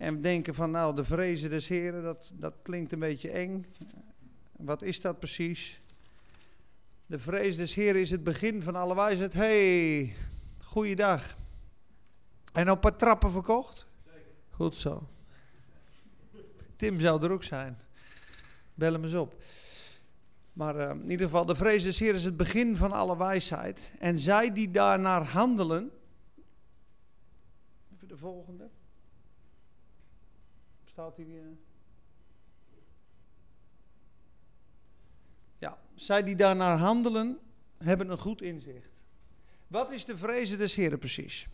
En denken van nou, de vrezen des Heren, dat, dat klinkt een beetje eng. Wat is dat precies? De vrees des Heren is het begin van alle wijsheid. hey, goeiedag. En op een trappen verkocht? Goed zo. Tim zou er ook zijn. Bel hem eens op. Maar uh, in ieder geval, de vrees des Heer is het begin van alle wijsheid. En zij die daarnaar handelen. Even de volgende. Ja, zij die daarnaar handelen, hebben een goed inzicht. Wat is de vrezen des Heren precies?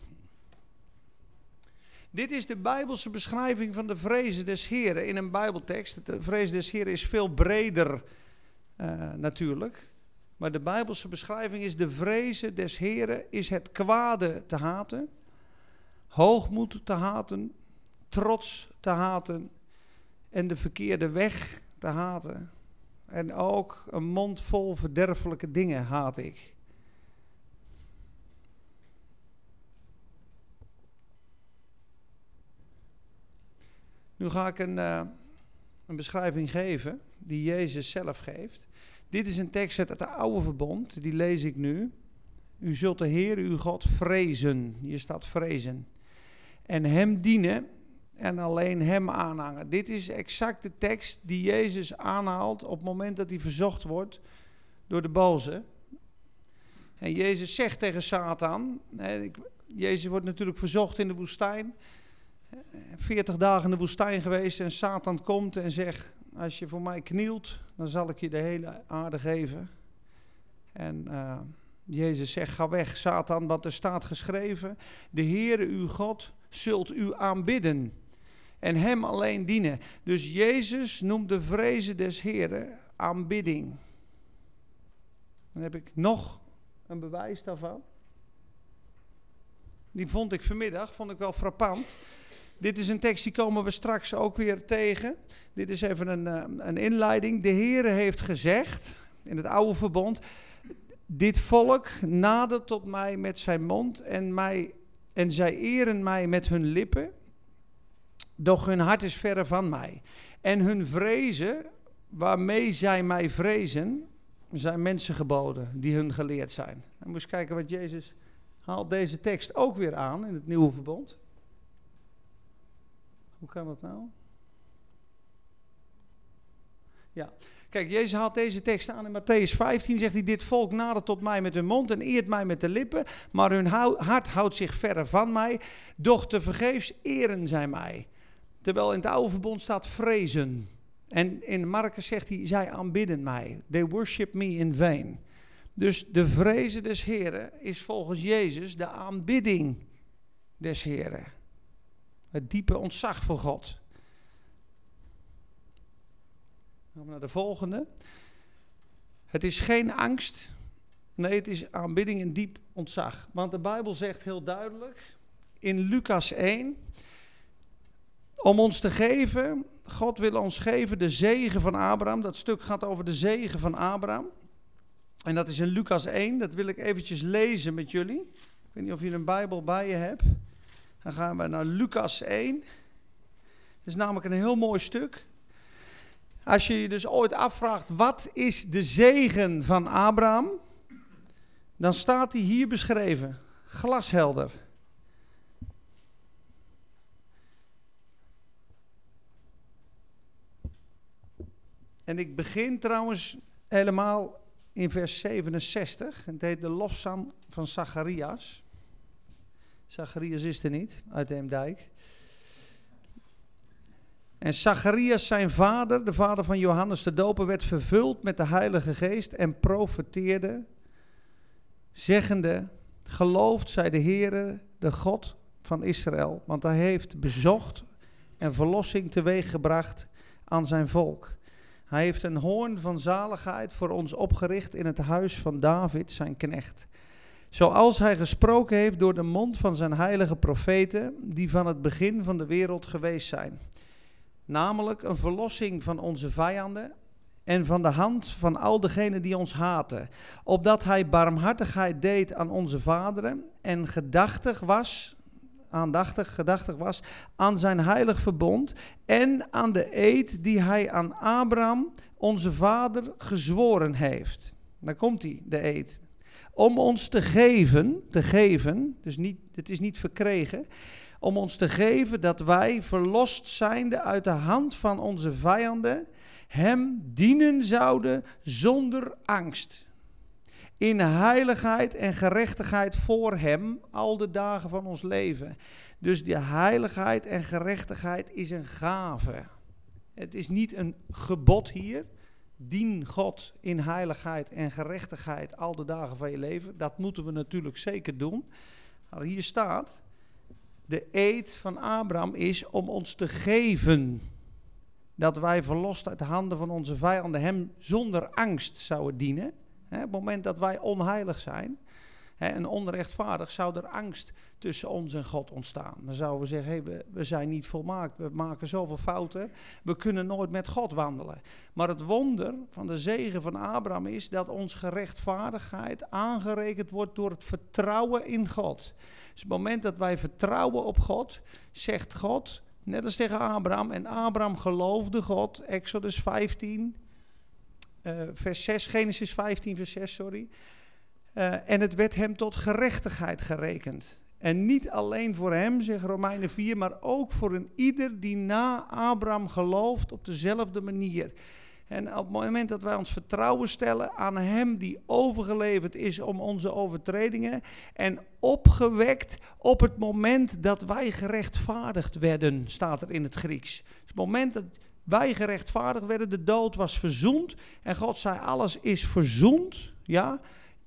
Dit is de Bijbelse beschrijving van de vrezen des Heren in een Bijbeltekst. De vrees des Heren is veel breder uh, natuurlijk. Maar de Bijbelse beschrijving is de vrezen des Heren is het kwade te haten, hoogmoed te haten, trots te haten en de verkeerde weg te haten. En ook een mond vol verderfelijke dingen haat ik. Nu ga ik een, uh, een beschrijving geven die Jezus zelf geeft. Dit is een tekst uit het oude verbond, die lees ik nu. U zult de Heer uw God vrezen. Hier staat vrezen. En hem dienen en alleen hem aanhangen. Dit is exact de tekst die Jezus aanhaalt op het moment dat hij verzocht wordt door de boze. En Jezus zegt tegen Satan, Jezus wordt natuurlijk verzocht in de woestijn. 40 dagen in de woestijn geweest en Satan komt en zegt, als je voor mij knielt, dan zal ik je de hele aarde geven. En uh, Jezus zegt, ga weg Satan, want er staat geschreven, de Heere uw God zult u aanbidden en hem alleen dienen. Dus Jezus noemt de vrezen des Heren aanbidding. Dan heb ik nog een bewijs daarvan. Die vond ik vanmiddag, vond ik wel frappant. Dit is een tekst die komen we straks ook weer tegen. Dit is even een, eh, een inleiding. De Heere heeft gezegd in het oude verbond: Dit volk nadert tot mij met zijn mond en, mij, en zij eren mij met hun lippen, doch hun hart is verre van mij. En hun vrezen, waarmee zij mij vrezen, zijn mensen geboden die hun geleerd zijn. Dan moet je kijken wat Jezus haalt deze tekst ook weer aan in het nieuwe verbond. Hoe kan dat nou? Ja, kijk, Jezus haalt deze tekst aan in Matthäus 15. Zegt hij: Dit volk nadert tot mij met hun mond en eert mij met de lippen, maar hun hart houdt zich verre van mij. Doch te vergeefs eren zij mij. Terwijl in het oude verbond staat vrezen. En in Marcus zegt hij: Zij aanbidden mij. They worship me in vain. Dus de vrezen des Heren is volgens Jezus de aanbidding des Heren. Het diepe ontzag voor God. Gaan we naar de volgende. Het is geen angst. Nee, het is aanbidding en diep ontzag. Want de Bijbel zegt heel duidelijk in Lucas 1. Om ons te geven, God wil ons geven de zegen van Abraham. Dat stuk gaat over de zegen van Abraham. En dat is in Lucas 1. Dat wil ik eventjes lezen met jullie. Ik weet niet of je een Bijbel bij je hebt. Dan gaan we naar Lucas 1. Dat is namelijk een heel mooi stuk. Als je je dus ooit afvraagt, wat is de zegen van Abraham? Dan staat hij hier beschreven. Glashelder. En ik begin trouwens helemaal in vers 67. Het heet de lofzang van Zacharias. Zacharias is er niet, uit Eemdijk. En Zacharias, zijn vader, de vader van Johannes de Doper, werd vervuld met de Heilige Geest en profeteerde, zeggende: Geloofd zij de Heere, de God van Israël, want hij heeft bezocht en verlossing teweeggebracht aan zijn volk. Hij heeft een hoorn van zaligheid voor ons opgericht in het huis van David, zijn knecht. Zoals hij gesproken heeft door de mond van zijn heilige profeten, die van het begin van de wereld geweest zijn. Namelijk een verlossing van onze vijanden en van de hand van al degenen die ons haten. Opdat hij barmhartigheid deed aan onze vaderen en gedachtig was, aandachtig, gedachtig was, aan zijn heilig verbond en aan de eed die hij aan Abraham, onze vader, gezworen heeft. Daar komt hij, de eed. Om ons te geven, te geven, dus niet, het is niet verkregen, om ons te geven dat wij, verlost zijnde uit de hand van onze vijanden, hem dienen zouden zonder angst. In heiligheid en gerechtigheid voor hem al de dagen van ons leven. Dus die heiligheid en gerechtigheid is een gave. Het is niet een gebod hier. Dien God in heiligheid en gerechtigheid al de dagen van je leven. Dat moeten we natuurlijk zeker doen. Maar hier staat, de eed van Abraham is om ons te geven dat wij verlost uit de handen van onze vijanden hem zonder angst zouden dienen. Op het moment dat wij onheilig zijn en onrechtvaardig, zou er angst tussen ons en God ontstaan. Dan zouden we zeggen, hey, we, zijn niet volmaakt, we maken zoveel fouten, we kunnen nooit met God wandelen. Maar het wonder van de zegen van Abraham is dat ons gerechtvaardigheid aangerekend wordt door het vertrouwen in God. Dus het moment dat wij vertrouwen op God, zegt God, Net als tegen Abraham. En Abraham geloofde God. Exodus 15, uh, eh, vers 6. Genesis 15, vers 6, sorry. Uh, en het werd hem tot gerechtigheid gerekend. En niet alleen voor hem, zegt Romeinen 4, maar ook voor een ieder die na Abraham gelooft op dezelfde manier. En op het moment dat wij ons vertrouwen stellen aan Hem die overgeleverd is om onze overtredingen en opgewekt op het moment dat wij gerechtvaardigd werden, staat er in het Grieks. Het moment dat wij gerechtvaardigd werden, de dood was verzoend en God zei alles is verzoend, ja.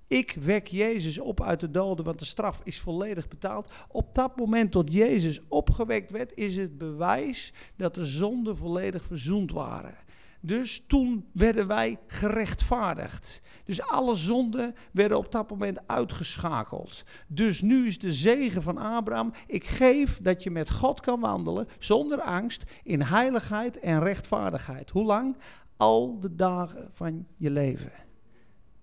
Ik wek Jezus op uit de doden, want de straf is volledig betaald. Op dat moment tot Jezus opgewekt werd, is het bewijs dat de zonden volledig verzoend waren. Dus toen werden wij gerechtvaardigd. Dus alle zonden werden op dat moment uitgeschakeld. Dus nu is de zegen van Abraham: ik geef dat je met God kan wandelen zonder angst in heiligheid en rechtvaardigheid. Hoe lang? Al de dagen van je leven.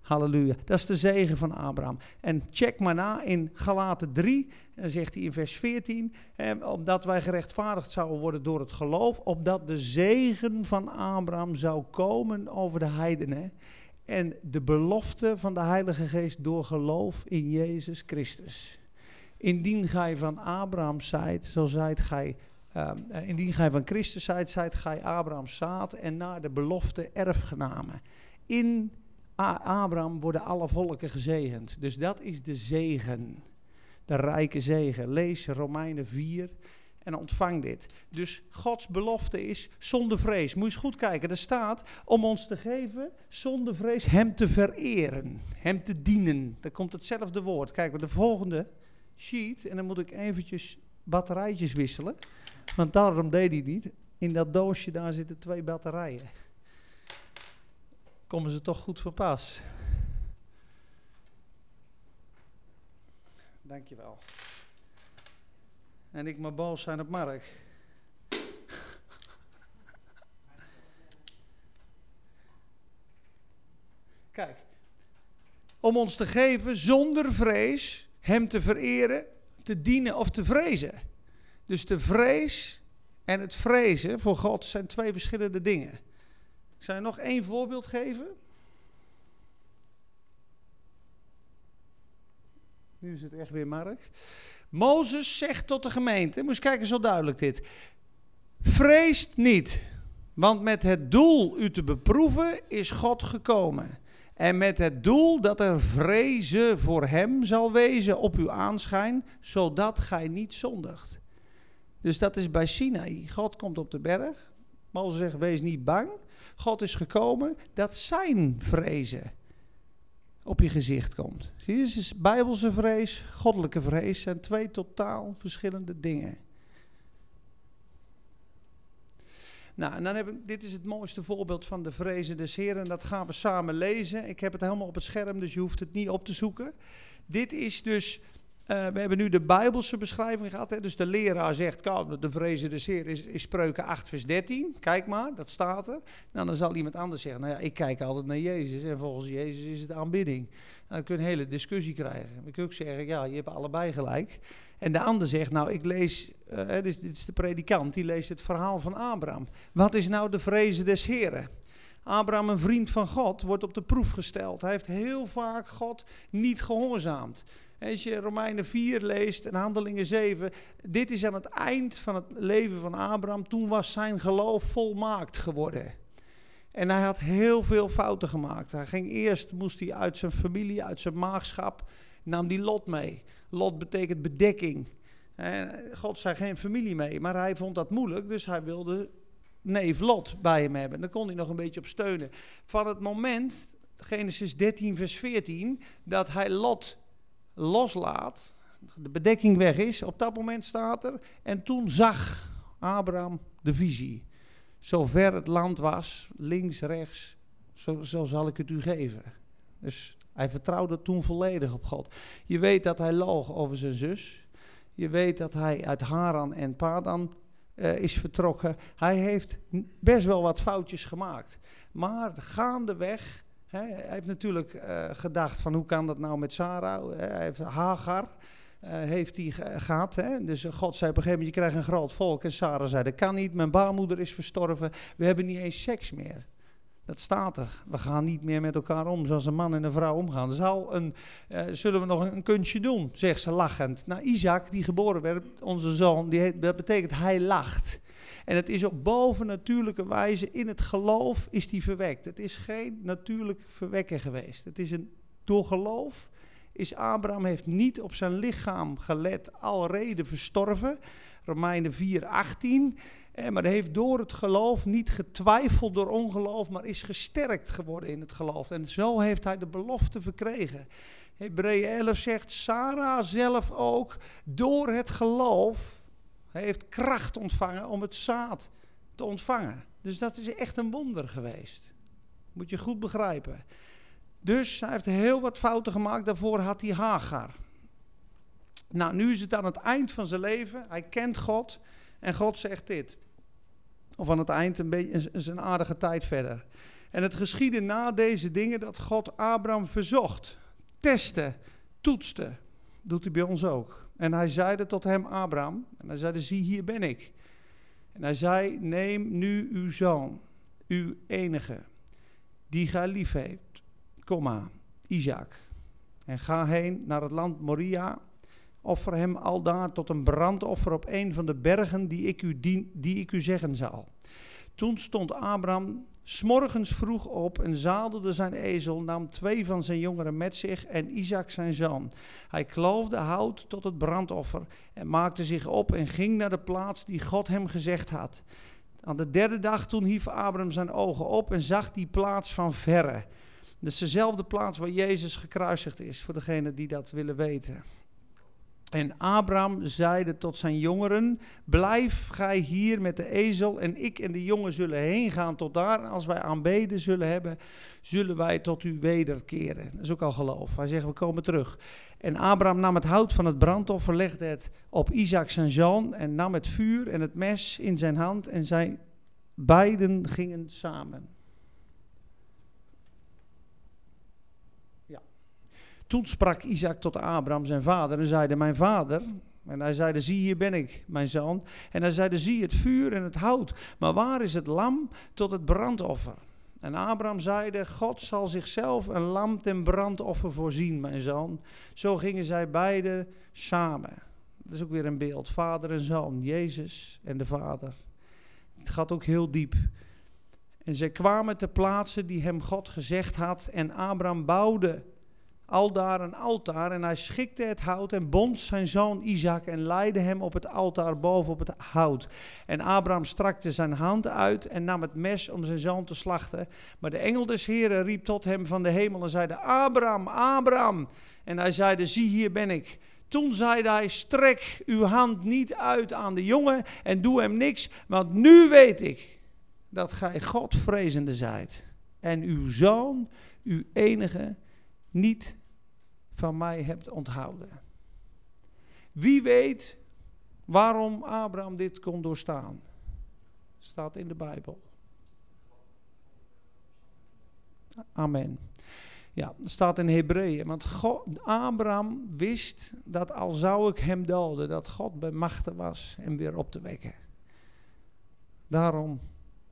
Halleluja. Dat is de zegen van Abraham. En check maar na in Galaten 3. Dan zegt hij in vers 14. Eh, omdat wij gerechtvaardigd zouden worden door het geloof. Opdat de zegen van Abraham zou komen over de heidenen. En de belofte van de Heilige Geest door geloof in Jezus Christus. Indien gij van Abraham zijt, zo zijt gij. Uh, indien gij van Christus zijt, zijt gij Abrahams zaad en naar de belofte erfgenamen. In Abraham worden alle volken gezegend. Dus dat is de zegen. De rijke zegen. Lees Romeinen 4 en ontvang dit. Dus Gods belofte is zonder vrees. Moet je eens goed kijken. Er staat om ons te geven zonder vrees hem te vereren. Hem te dienen. Daar komt hetzelfde woord. Kijk, de volgende sheet. En dan moet ik eventjes batterijtjes wisselen. Want daarom deed hij niet. In dat doosje daar zitten twee batterijen komen ze toch goed van pas. Dankjewel. En ik maar boos zijn op Mark. Kijk, om ons te geven zonder vrees, Hem te vereren, te dienen of te vrezen. Dus de vrees en het vrezen voor God zijn twee verschillende dingen. Ik zal je nog één voorbeeld geven. Nu is het echt weer Mark. Mozes zegt tot de gemeente, moest kijken zo duidelijk dit. Vreest niet, want met het doel u te beproeven is God gekomen. En met het doel dat er vrezen voor hem zal wezen op uw aanschijn, zodat gij niet zondigt. Dus dat is bij Sinaï. God komt op de berg. Mozes zegt, wees niet bang. God is gekomen, dat zijn vrezen op je gezicht komt. Zie je, is bijbelse vrees, goddelijke vrees zijn twee totaal verschillende dingen. Nou, en dan heb ik, dit is het mooiste voorbeeld van de vrezen des Heren. En dat gaan we samen lezen. Ik heb het helemaal op het scherm, dus je hoeft het niet op te zoeken. Dit is dus uh, we hebben nu de Bijbelse beschrijving gehad. Hè? Dus de leraar zegt, de vrezen des Heer is, is spreuken 8 vers 13. Kijk maar, dat staat er. Nou, dan zal iemand anders zeggen, nou ja, ik kijk altijd naar Jezus. En volgens Jezus is het aanbidding. Nou, dan kun je een hele discussie krijgen. Dan kun je ook zeggen, ja, je hebt allebei gelijk. En de ander zegt, nou ik lees, dit, is, dit is de predikant, die leest het verhaal van Abraham. Wat is nou de vrezen des Heren? Abraham, een vriend van God, wordt op de proef gesteld. Hij heeft heel vaak God niet gehoorzaamd. Als je Romeinen 4 leest en Handelingen 7, dit is aan het eind van het leven van Abraham. Toen was zijn geloof volmaakt geworden. En hij had heel veel fouten gemaakt. Hij ging eerst, moest hij uit zijn familie, uit zijn maagschap, nam die Lot mee. Lot betekent bedekking. God zei geen familie mee, maar hij vond dat moeilijk, dus hij wilde neef Lot bij hem hebben. Daar kon hij nog een beetje op steunen. Van het moment, Genesis 13, vers 14, dat hij Lot loslaat, de bedekking weg is, op dat moment staat er. En toen zag Abraham de visie. Zover het land was, links, rechts, zo, zal ik het u geven. Dus hij vertrouwde toen volledig op God. Je weet dat hij loog over zijn zus. Je weet dat hij uit Haran en Padan uh, is vertrokken. Hij heeft best wel wat foutjes gemaakt. Maar gaandeweg, hij heeft natuurlijk uh, gedacht van hoe kan dat nou met Sarah? Hij heeft Hagar. Uh, heeft hij gehad. Hè? Dus God zei op een gegeven moment, je krijgt een groot volk. En Sarah zei, dat kan niet, mijn baarmoeder is verstorven. We hebben niet eens seks meer. Dat staat er. We gaan niet meer met elkaar om zoals een man en een vrouw omgaan. Zal een, uh, zullen we nog een, kunstje doen, zegt ze lachend. Nou, Isaac, die geboren werd, onze zoon, die heet, dat betekent hij lacht. En het is op bovennatuurlijke wijze, in het geloof is die verwekt. Het is geen natuurlijk verwekken geweest. Het is een, door geloof is Abraham heeft niet op zijn lichaam gelet, al reden verstorven. Romeinen 4, 18. Eh, maar hij heeft door het geloof niet getwijfeld door ongeloof, maar is gesterkt geworden in het geloof. En zo heeft hij de belofte verkregen. Hebreeën 11 zegt, Sarah zelf ook, door het geloof, heeft kracht ontvangen om het zaad te ontvangen. Dus dat is echt een wonder geweest. Moet je goed begrijpen. Dus hij heeft heel wat fouten gemaakt. Daarvoor had hij Hagar. Nou, nu is het aan het eind van zijn leven. Hij kent God. En God zegt dit. Of aan het eind een beetje een aardige tijd verder. En het geschiedde na deze dingen dat God Abraham verzocht, testte, toetste. Doet hij bij ons ook. En hij zeide tot hem, Abraham, en hij zeide, zie hier ben ik. En hij zei, neem nu uw zoon, uw enige, die gij lief heeft, komma, Isaac. En ga heen naar het land Moria offer hem aldaar tot een brandoffer op een van de bergen die ik u, dien, die ik u zeggen zal. Toen stond Abraham smorgens vroeg op en zadelde zijn ezel, nam twee van zijn jongeren met zich en Isaac zijn zoon. Hij kloofde hout tot het brandoffer en maakte zich op en ging naar de plaats die God hem gezegd had. Aan de derde dag toen hief Abraham zijn ogen op en zag die plaats van verre. Dat is dezelfde plaats waar Jezus gekruisigd is, voor degenen die dat willen weten. En Abraham zeide tot zijn jongeren: Blijf gij hier met de ezel, en ik en de jongen zullen heen gaan tot daar. Als wij aanbeden zullen hebben, zullen wij tot u wederkeren. Dat is ook al geloof. Hij zegt: We komen terug. En Abraham nam het hout van het brandoffer, legde het op Isaac zijn zoon, en nam het vuur en het mes in zijn hand, en zij beiden gingen samen. Toen sprak Isaac tot Abraham, zijn vader, en zeide: Mijn vader. En hij zeide: Zie, hier ben ik, mijn zoon. En hij zeide: Zie het vuur en het hout. Maar waar is het lam tot het brandoffer? En Abraham zeide: God zal zichzelf een lam ten brandoffer voorzien, mijn zoon. Zo gingen zij beiden samen. Dat is ook weer een beeld: vader en zoon, Jezus en de vader. Het gaat ook heel diep. En zij kwamen ter plaatse die hem God gezegd had. En Abraham bouwde aldaar een altaar en hij schikte het hout en bond zijn zoon Isaac en leidde hem op het altaar boven op het hout. En Abraham strakte zijn hand uit en nam het mes om zijn zoon te slachten. Maar de engel des Heren riep tot hem van de hemel en zeide, Abraham, Abraham. En hij zeide, zie hier ben ik. Toen zeide hij, strek uw hand niet uit aan de jongen en doe hem niks, want nu weet ik dat gij Godvrezende zijt. En uw zoon, uw enige, niet van mij hebt onthouden. Wie weet waarom Abraham dit kon doorstaan? Staat in de Bijbel. Amen. Ja, staat in Hebreeën. Want God, Abraham wist dat al zou ik hem doden, dat God bij machten was hem weer op te wekken. Daarom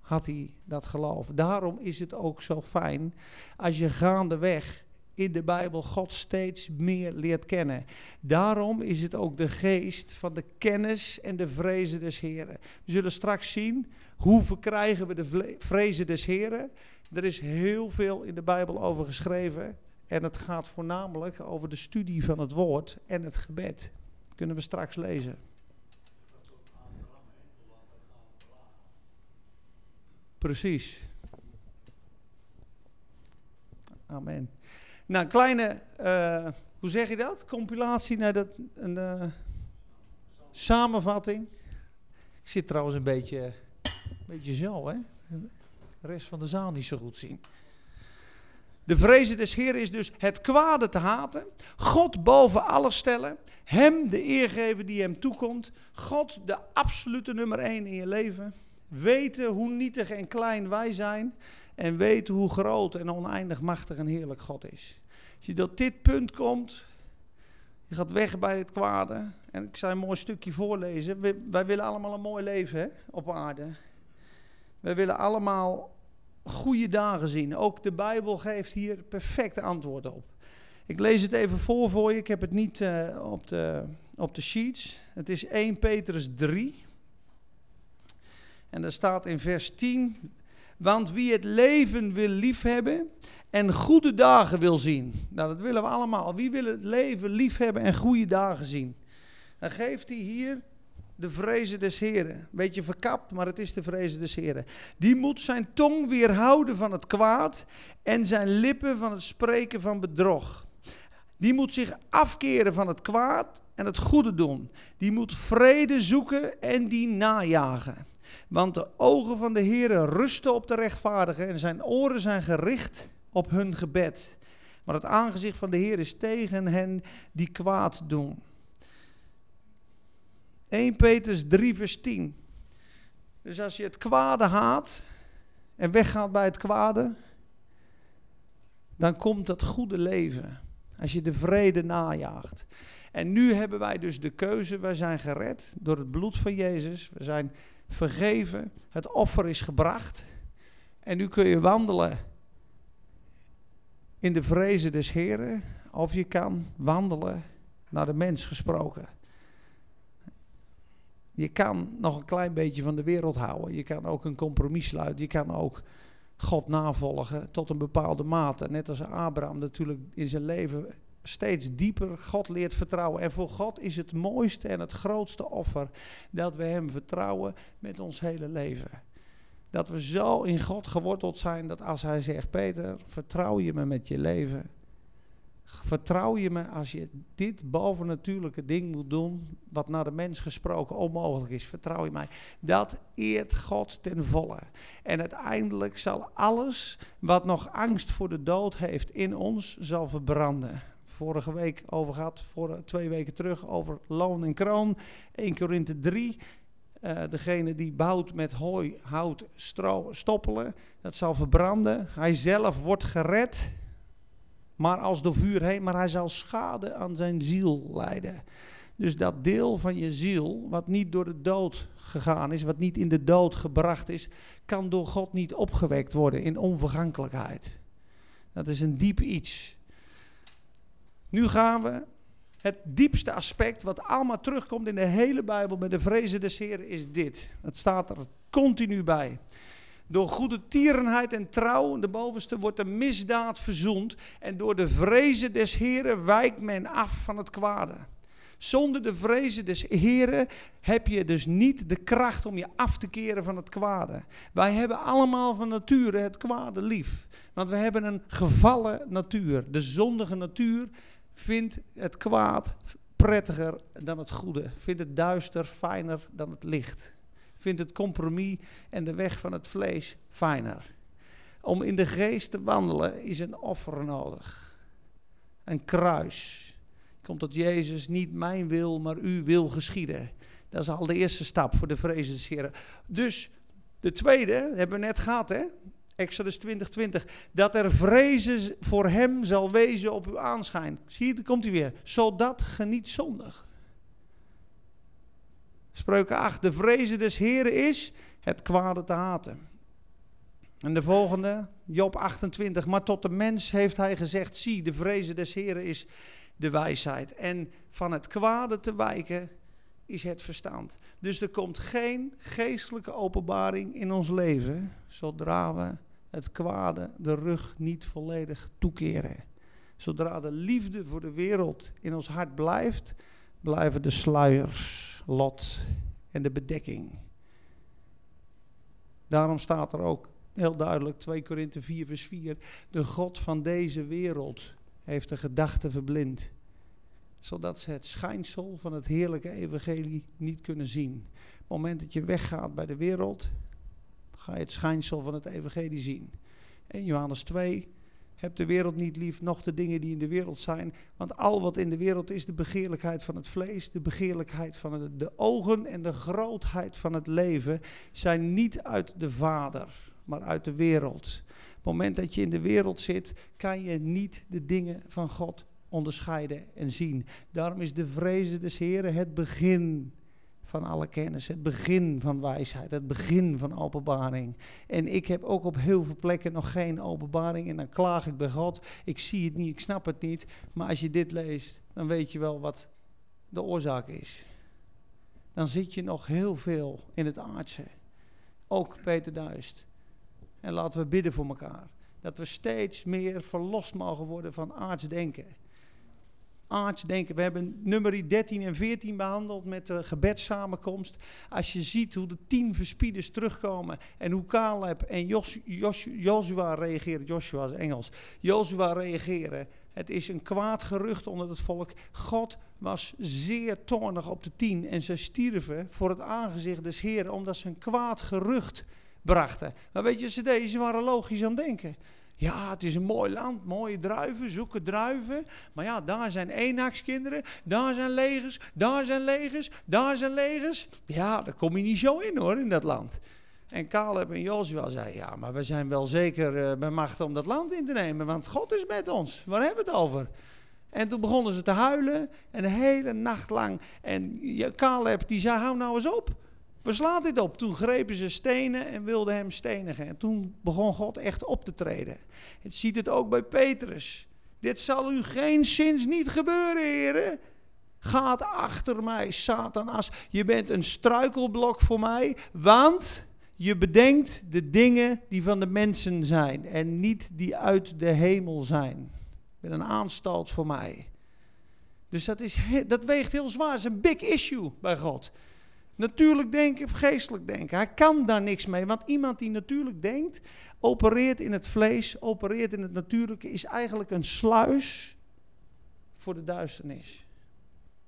had hij dat geloof. Daarom is het ook zo fijn als je gaandeweg in de Bijbel God steeds meer leert kennen. Daarom is het ook de geest van de kennis en de vrezen des Heren. We zullen straks zien hoe verkrijgen we de vrezen des Heren. Er is heel veel in de Bijbel over geschreven. En het gaat voornamelijk over de studie van het woord en het gebed. Kunnen we straks lezen. Precies. Amen. Nou, kleine, uh, hoe zeg je dat? Compilatie naar dat, een uh, samenvatting. Ik zit trouwens een beetje, een beetje zo, hè? De rest van de zaal niet zo goed zien. De vrezen des Heeren is dus het kwade te haten, God boven alles stellen, Hem de eer geven die Hem toekomt, God de absolute nummer één in je leven, weten hoe nietig en klein wij zijn en weten hoe groot en oneindig machtig en heerlijk God is. Als je tot dit punt komt, je gaat weg bij het kwade. En ik zal een mooi stukje voorlezen. Wij, willen allemaal een mooi leven hè, op aarde. Wij willen allemaal goede dagen zien. Ook de Bijbel geeft hier perfecte antwoorden op. Ik lees het even voor voor je. Ik heb het niet uh, op, de, op de sheets. Het is 1 Petrus 3. En daar staat in vers 10. Want wie het leven wil liefhebben en goede dagen wil zien. Nou, dat willen we allemaal. Wie wil het leven liefhebben en goede dagen zien? Dan geeft hij hier de vrezen des Heren. Beetje verkapt, maar het is de vrezen des Heren. Die moet zijn tong weerhouden van het kwaad en zijn lippen van het spreken van bedrog. Die moet zich afkeren van het kwaad en het goede doen. Die moet vrede zoeken en die najagen. Want de ogen van de Heere rusten op de rechtvaardigen en zijn oren zijn gericht op hun gebed. Maar het aangezicht van de Heer is tegen hen die kwaad doen. 1 Petrus 3 vers 10. Dus als je het kwade haat en weggaat bij het kwade, dan komt dat goede leven. Als je de vrede najaagt. En nu hebben wij dus de keuze, wij zijn gered door het bloed van Jezus. We zijn vergeven, het offer is gebracht. En nu kun je wandelen in de vrezen des Heren, of je kan wandelen naar de mens gesproken. Je kan nog een klein beetje van de wereld houden. Je kan ook een compromis sluiten. Je kan ook God navolgen tot een bepaalde mate. Net als Abraham natuurlijk in zijn leven steeds dieper God leert vertrouwen. En voor God is het mooiste en het grootste offer dat we Hem vertrouwen met ons hele leven. Dat we zo in God geworteld zijn dat als Hij zegt, Peter, vertrouw je me met je leven. Vertrouw je me als je dit bovennatuurlijke ding moet doen, wat naar de mens gesproken onmogelijk is, vertrouw je mij. Dat eert God ten volle. En uiteindelijk zal alles wat nog angst voor de dood heeft in ons, zal verbranden vorige week over gehad, voor, twee weken terug, over loon en kroon. 1 Korinthe 3. Uh, degene die bouwt met hooi, hout, stro, stoppelen, dat zal verbranden. Hij zelf wordt gered, maar als door vuur heen, maar hij zal schade aan zijn ziel lijden. Dus dat deel van je ziel, wat niet door de dood gegaan is, wat niet in de dood gebracht is, kan door God niet opgewekt worden in onvergankelijkheid. Dat is een diep iets. Nu gaan we het diepste aspect, wat allemaal terugkomt in de hele Bijbel met de vrezen des Heren, is dit. Het staat er continu bij. Door goede tierenheid en trouw, de bovenste, wordt de misdaad verzoend. En door de vrezen des Heren wijkt men af van het kwade. Zonder de vrezen des Heren heb je dus niet de kracht om je af te keren van het kwade. Wij hebben allemaal van nature het kwade lief. Want we hebben een gevallen natuur. De zondige natuur vindt het kwaad prettiger dan het goede. Vindt het duister fijner dan het licht. Vindt het compromis en de weg van het vlees fijner. Om in de geest te wandelen is een offer nodig. Een kruis. Komt tot Jezus, niet mijn wil, maar uw wil geschieden. Dat is al de eerste stap voor de vrezen Dus de tweede, hebben we net gehad hè. Exodus 20, 20. Dat er vrezen voor hem zal wezen op uw aanschijn. Zie komt hij weer. Zodat ge niet zondigt. Spreuken 8. De vrezen des Heren is het kwade te haten. En de volgende, Job 28. Maar tot de mens heeft hij gezegd: Zie, de vrezen des Heren is de wijsheid. En van het kwade te wijken is het verstand. Dus er komt geen geestelijke openbaring in ons leven zodra we het kwade de rug niet volledig toekeren. Zodra de liefde voor de wereld in ons hart blijft, blijven de sluiers, lot en de bedekking. Daarom staat er ook heel duidelijk 2 Korinthe 4 vers 4, de God van deze wereld heeft de gedachten verblind, zodat ze het schijnsel van het heerlijke evangelie niet kunnen zien. Op het moment dat je weggaat bij de wereld, ga je het schijnsel van het evangelie zien. En Johannes 2, heb de wereld niet lief, nog de dingen die in de wereld zijn. Want al wat in de wereld is, de begeerlijkheid van het vlees, de begeerlijkheid van de, ogen en de grootheid van het leven, zijn niet uit de Vader, maar uit de wereld. Op het moment dat je in de wereld zit, kan je niet de dingen van God onderscheiden en zien. Daarom is de vreze des Heren het begin van alle kennis, het begin van wijsheid, het begin van openbaring. En ik heb ook op heel veel plekken nog geen openbaring en dan klaag ik bij God. Ik zie het niet, ik snap het niet. Maar als je dit leest, dan weet je wel wat de oorzaak is. Dan zit je nog heel veel in het aardse. Ook Peter Duist. En laten we bidden voor elkaar. Dat we steeds meer verlost mogen worden van aardsdenken denken. We hebben nummer 13 en 14 behandeld met de gebedssamenkomst. Als je ziet hoe de tien verspieders terugkomen en hoe Caleb en Jos, Joshua reageren. Joshua is Engels. Joshua reageren. Het is een kwaad gerucht onder het volk. God was zeer toornig op de tien en ze stierven voor het aangezicht des Heeren omdat ze een kwaad gerucht brachten. Maar weet je, ze deden, ze waren logisch aan het denken. Ja, het is een mooi land, mooie druiven, zoeken druiven. Maar ja, daar zijn eenakskinderen, daar zijn legers, daar zijn legers, daar zijn legers. Ja, daar kom je niet zo in hoor, in dat land. En Caleb en Joshua zeiden, ja, maar we zijn wel zeker uh, bij macht om dat land in te nemen, want God is met ons. Waar hebben we het over? En toen begonnen ze te huilen, en de hele nacht lang. En Caleb die zei, hou nou eens op. We slaan dit op? Toen grepen ze stenen en wilden hem stenigen. En toen begon God echt op te treden. Het ziet het ook bij Petrus. Dit zal u geen zins niet gebeuren, heren. Gaat achter mij, Satanas. Je bent een struikelblok voor mij, want je bedenkt de dingen die van de mensen zijn en niet die uit de hemel zijn. Bent een aanstalt voor mij. Dus dat, is, dat weegt heel zwaar. Het is een big issue bij God. Natuurlijk denken of geestelijk denken. Hij kan daar niks mee, want iemand die natuurlijk denkt, opereert in het vlees, opereert in het natuurlijke, is eigenlijk een sluis voor de duisternis.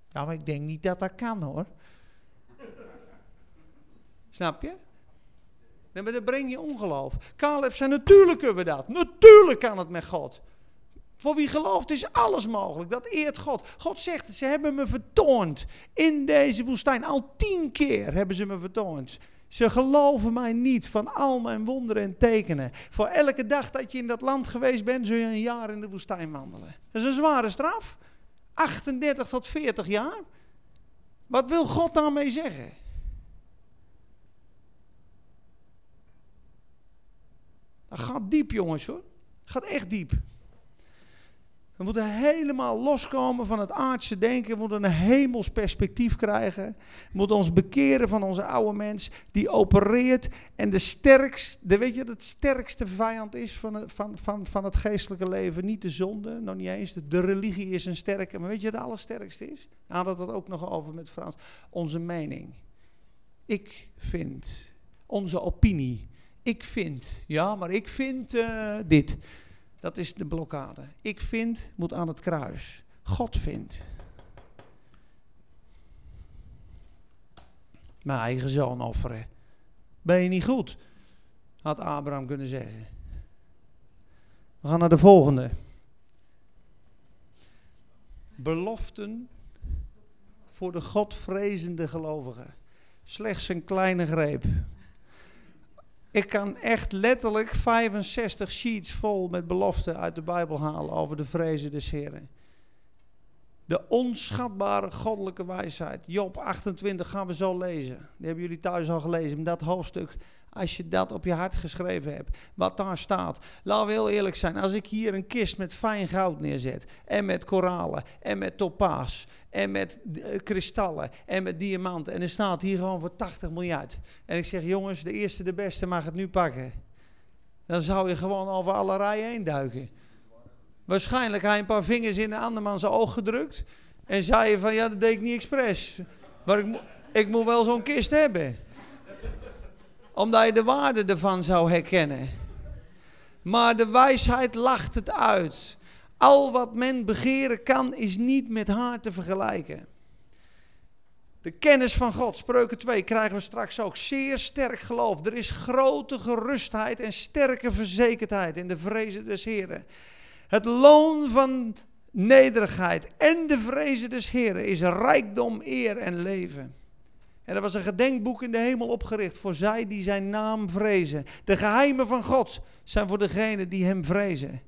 Ja, maar ik denk niet dat dat kan hoor. Snap je? Nee, maar dan breng je ongeloof. Caleb zei, natuurlijk kunnen we dat. Natuurlijk kan het met God. Voor wie gelooft is alles mogelijk. Dat eert God. God zegt, ze hebben me vertoond in deze woestijn. Al tien keer hebben ze me vertoond. Ze geloven mij niet van al mijn wonderen en tekenen. Voor elke dag dat je in dat land geweest bent, zul je een jaar in de woestijn wandelen. Dat is een zware straf. 38 tot 40 jaar. Wat wil God daarmee zeggen? Dat gaat diep, jongens hoor. Dat gaat echt diep. We moeten helemaal loskomen van het aardse denken. We moeten een hemels perspectief krijgen. We moeten ons bekeren van onze oude mens die opereert. En de sterkste, weet je dat het sterkste vijand is van het, van, van, van het geestelijke leven? Niet de zonde, nog niet eens. De, religie is een sterke. Maar weet je wat allersterkste is? We het ook nog over met Frans. Onze mening. Ik vind. Onze opinie. Ik vind. Ja, maar ik vind uh, dit. Dat is de blokkade. Ik vind moet aan het kruis. God vindt. Mijn eigen zoon offeren. Ben je niet goed? Had Abraham kunnen zeggen. We gaan naar de volgende. Beloften voor de Godvrezende gelovigen. Slechts een kleine greep. Ik kan echt letterlijk 65 sheets vol met beloften uit de Bijbel halen over de vrezen des Heren. De onschatbare goddelijke wijsheid. Job 28 gaan we zo lezen. Die hebben jullie thuis al gelezen. Dat hoofdstuk, als je dat op je hart geschreven hebt, wat daar staat. Laten we heel eerlijk zijn. Als ik hier een kist met fijn goud neerzet. En met koralen. En met topaas. En met eh, kristallen. En met diamanten. En er staat hier gewoon voor 80 miljard. En ik zeg, jongens, de eerste, de beste mag het nu pakken. Dan zou je gewoon over alle rijen heen duiken. Waarschijnlijk hij een paar vingers in de anderman zijn oog gedrukt. En zei je van, ja, dat deed ik niet expres. Maar ik, ik moet wel zo'n kist hebben. Omdat je de waarde ervan zou herkennen. Maar de wijsheid lacht het uit. Al wat men begeren kan, is niet met haar te vergelijken. De kennis van God, spreuken 2, krijgen we straks ook. Zeer sterk geloof. Er is grote gerustheid en sterke verzekerdheid in de vrezen des Heren. Het loon van nederigheid en de vrezen des Heren is rijkdom, eer en leven. En er was een gedenkboek in de hemel opgericht voor zij die zijn naam vrezen. De geheimen van God zijn voor degenen die hem vrezen.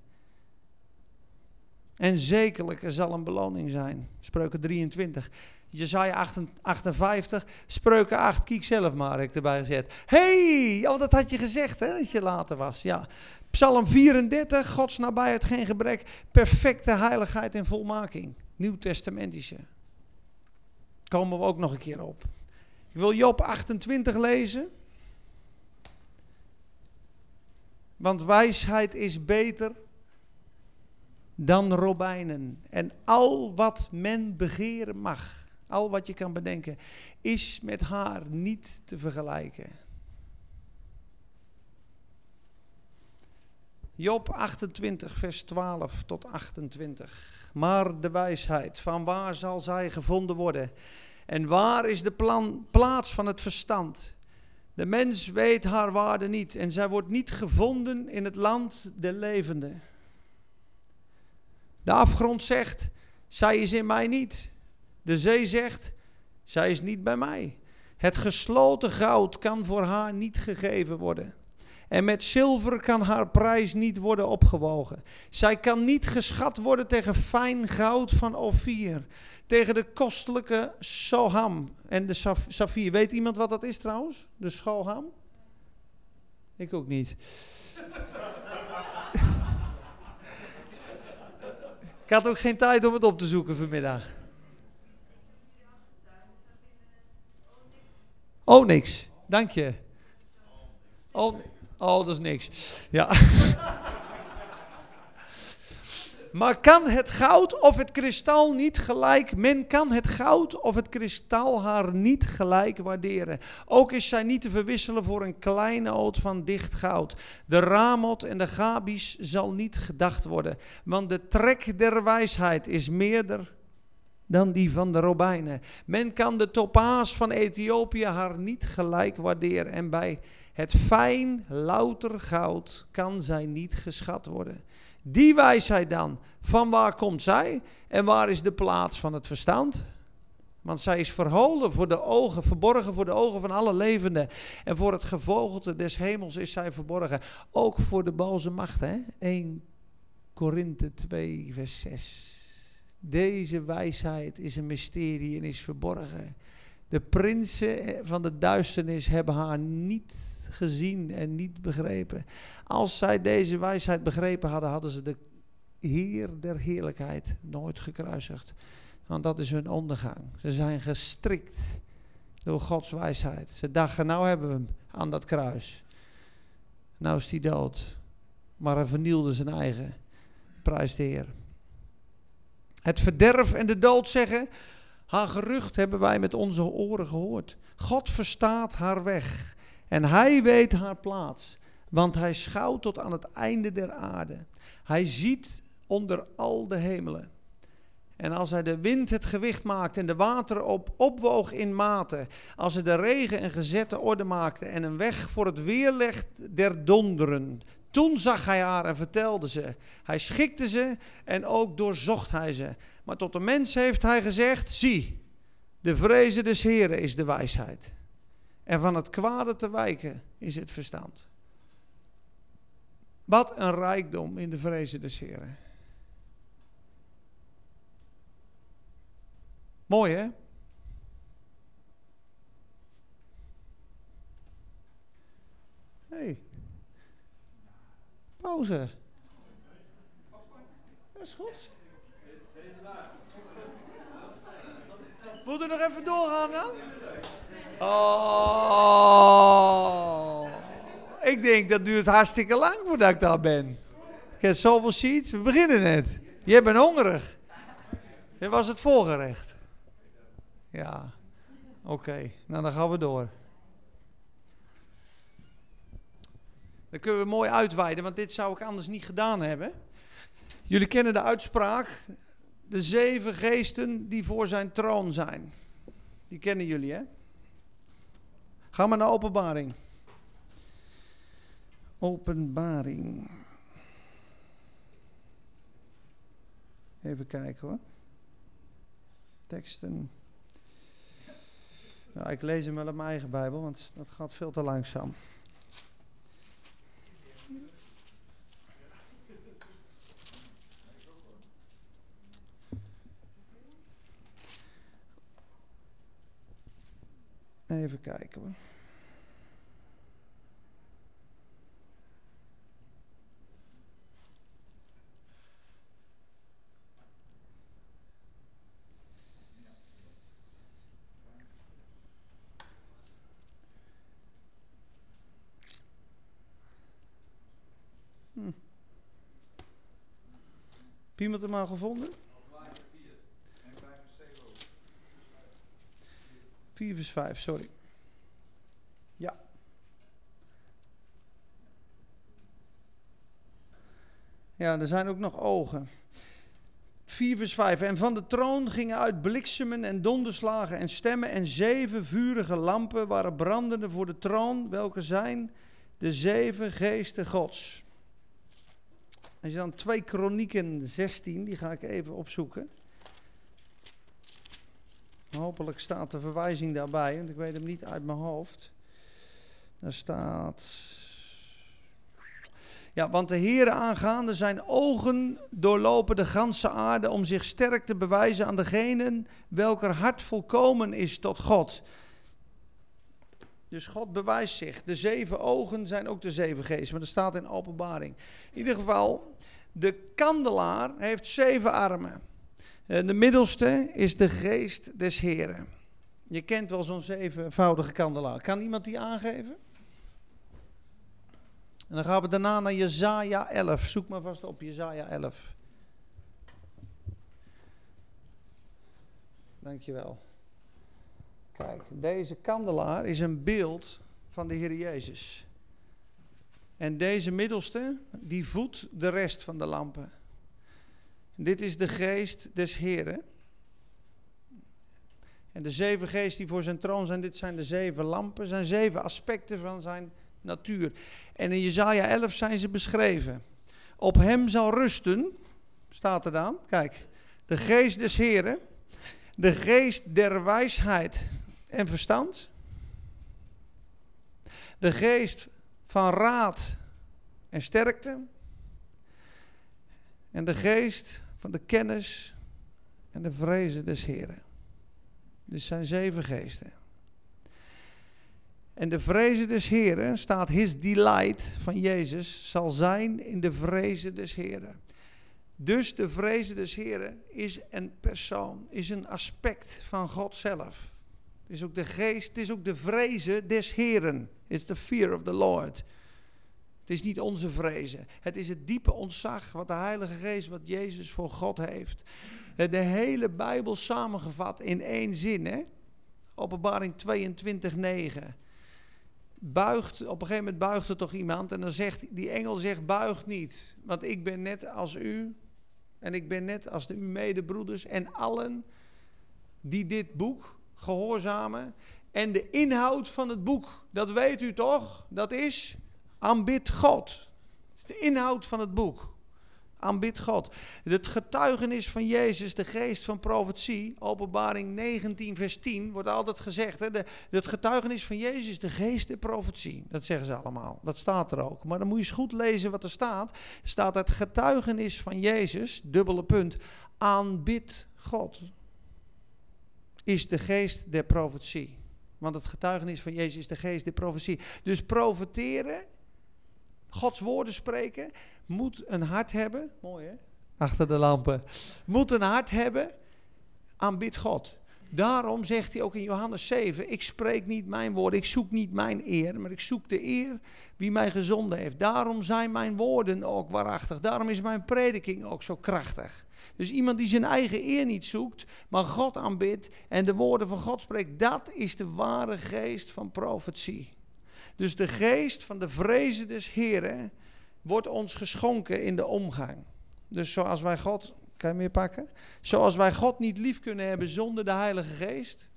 En zekerlijk er zal een beloning zijn. Spreuken 23. Jezaja 58, Spreuken 8, kiek zelf maar, heb ik erbij gezet. hey, oh dat had je gezegd hè, dat je later was. Ja, Psalm 34, Gods nabijheid, geen gebrek, perfecte heiligheid en volmaking. Nieuw-testamentische. Komen we ook nog een keer op. Ik wil Job 28 lezen. Want wijsheid is beter dan robijnen. En al wat men begeren mag, al wat je kan bedenken, is met haar niet te vergelijken. Job 28, vers 12 tot 28. Maar de wijsheid, van waar zal zij gevonden worden? En waar is de plaats van het verstand? De mens weet haar waarde niet en zij wordt niet gevonden in het land der levenden. De afgrond zegt, zij is in mij niet. De zee zegt, zij is niet bij mij. Het gesloten goud kan voor haar niet gegeven worden. En met zilver kan haar prijs niet worden opgewogen. Zij kan niet geschat worden tegen fijn goud van Ophir. Tegen de kostelijke Soham en de Safir. Weet iemand wat dat is trouwens? De Soham? Ik ook niet. Ik had ook geen tijd om het op te zoeken vanmiddag. Oh, niks. Dank je. Oh, Oh, dat is niks. Ja. maar kan het goud of het kristal niet gelijk, men kan het goud of het kristal haar niet gelijk waarderen. Ook is zij niet te verwisselen voor een kleine oot van dicht goud. De ramot en de gabies zal niet gedacht worden, want de trek der wijsheid is meerder dan die van de robijnen. Men kan de topaas van Ethiopië haar niet gelijk waarderen en bij het fijn, louter goud kan zij niet geschat worden. Die wijsheid dan, van waar komt zij en waar is de plaats van het verstand? Want zij is verholen voor de ogen, verborgen voor de ogen van alle levenden. En voor het gevogelte des hemels is zij verborgen. Ook voor de boze macht. Hè? 1 Korinthe 2, vers 6. Deze wijsheid is een mysterie en is verborgen. De prinsen van de duisternis hebben haar niet gezien en niet begrepen. Als zij deze wijsheid begrepen hadden, hadden ze de Heer der heerlijkheid nooit gekruisigd. Want dat is hun ondergang. Ze zijn gestrikt door Gods wijsheid. Ze dachten, nou hebben we hem aan dat kruis. Nou is hij dood. Maar hij vernielde zijn eigen. Prijs de Heer. Het verderf en de dood zeggen, haar gerucht hebben wij met onze oren gehoord. God verstaat haar weg. En hij weet haar plaats, want hij schouwt tot aan het einde der aarde. Hij ziet onder al de hemelen. En als hij de wind het gewicht maakt en de wateren op opwoog in mate, als hij de regen en gezette orde maakte en een weg voor het weerleg der donderen, toen zag hij haar en vertelde ze. Hij schikte ze en ook doorzocht hij ze. Maar tot de mens heeft hij gezegd, zie, de vrezen des Heren is de wijsheid. En van het kwade te wijken is het verstand. Wat een rijkdom in de vrezen des Heren. Mooi hè? Hey. Pauze. Dat is goed. Moet er nog even doorgaan dan? Oh. Ik denk dat duurt hartstikke lang voordat ik daar ben. Ik heb zoveel sheets. We beginnen net. Je bent hongerig. Dit was het voorgerecht. Ja. Oké. Nou, dan gaan we door. Dan kunnen we mooi uitweiden, want dit zou ik anders niet gedaan hebben. Jullie kennen de uitspraak. De zeven geesten die voor zijn troon zijn. Die kennen jullie, hè? Ga maar naar openbaring. Openbaring. Even kijken hoor. Teksten. Ik lees hem wel op mijn eigen Bijbel, want dat gaat veel te langzaam. Even kijken hoor. Hm. Heb iemand hem al gevonden? 4 vers 5, sorry. Ja. Ja, er zijn ook nog ogen. 4 vers 5. En van de troon gingen uit bliksemen en donderslagen en stemmen en zeven vurige lampen waren brandende voor de troon, welke zijn de zeven geesten gods. Als je dan 2 Kronieken 16, die ga ik even opzoeken. Hopelijk staat de verwijzing daarbij, want ik weet hem niet uit mijn hoofd. Daar staat. Ja, want de Heeren aangaande zijn ogen doorlopen de ganse aarde om zich sterk te bewijzen aan degenen welker hart volkomen is tot God. Dus God bewijst zich. De zeven ogen zijn ook de zeven geesten, maar dat staat in openbaring. In ieder geval, de kandelaar heeft zeven armen. Eh, de middelste is de geest des Heren. Je kent wel zo'n zevenvoudige kandelaar. Kan iemand die aangeven? En dan gaan we daarna naar Jezaja 11. Zoek maar vast op Jezaja 11. Dankjewel. Kijk, deze kandelaar is een beeld van de Heer Jezus. En deze middelste, die voedt de rest van de lampen. Dit is de geest des Heren. En de zeven geesten die voor zijn troon zijn, dit zijn de zeven lampen, zijn zeven aspecten van zijn natuur. En in Jezaja 11 zijn ze beschreven. Op hem zal rusten, staat er dan, kijk, de geest des Heren, de geest der wijsheid en verstand, de geest van raad en sterkte, en de geest van de kennis en de vrezen des Heren. Dus zijn zeven geesten. En de vrezen des Heren, staat his delight van Jezus, zal zijn in de vrezen des Heren. Dus de vrezen des Heren is een persoon, is een aspect van God zelf. Het is ook de geest, het is ook de vrezen des Heren. It's the fear of the Lord. Het is niet onze vrezen. Het is het diepe ontzag wat de Heilige Geest, wat Jezus voor God heeft. De hele Bijbel samengevat in één zin. Hè? Openbaring 22, 9. Buigt, op een gegeven moment buigt er toch iemand en dan zegt die engel zegt buigt niet. Want ik ben net als u en ik ben net als de uw medebroeders en allen die dit boek gehoorzamen. En de inhoud van het boek, dat weet u toch? Dat is Aanbid God. Dat is de inhoud van het boek. Aanbid God. Het getuigenis van Jezus, de geest van profetie, openbaring 19 vers 10, wordt altijd gezegd. Hè, de, het getuigenis van Jezus de geest der profetie. Dat zeggen ze allemaal, dat staat er ook. Maar dan moet je eens goed lezen wat er staat. Staat het getuigenis van Jezus, dubbele punt, aanbid God. Is de geest der profetie. Want het getuigenis van Jezus is de geest der profetie. Dus profeteren, Gods woorden spreken, moet een hart hebben. Mooi hè? Achter de lampen. Moet een hart hebben. Aanbid God. Daarom zegt hij ook in Johannes 7: Ik spreek niet mijn woorden, ik zoek niet mijn eer, maar ik zoek de eer wie mij gezonden heeft. Daarom zijn mijn woorden ook waarachtig. Daarom is mijn prediking ook zo krachtig. Dus iemand die zijn eigen eer niet zoekt, maar God aanbidt en de woorden van God spreekt, dat is de ware geest van profetie. Dus de geest van de vrezen des Heren wordt ons geschonken in de omgang. Dus zoals wij God, kan je meer pakken? Zoals wij God niet lief kunnen hebben zonder de Heilige Geest,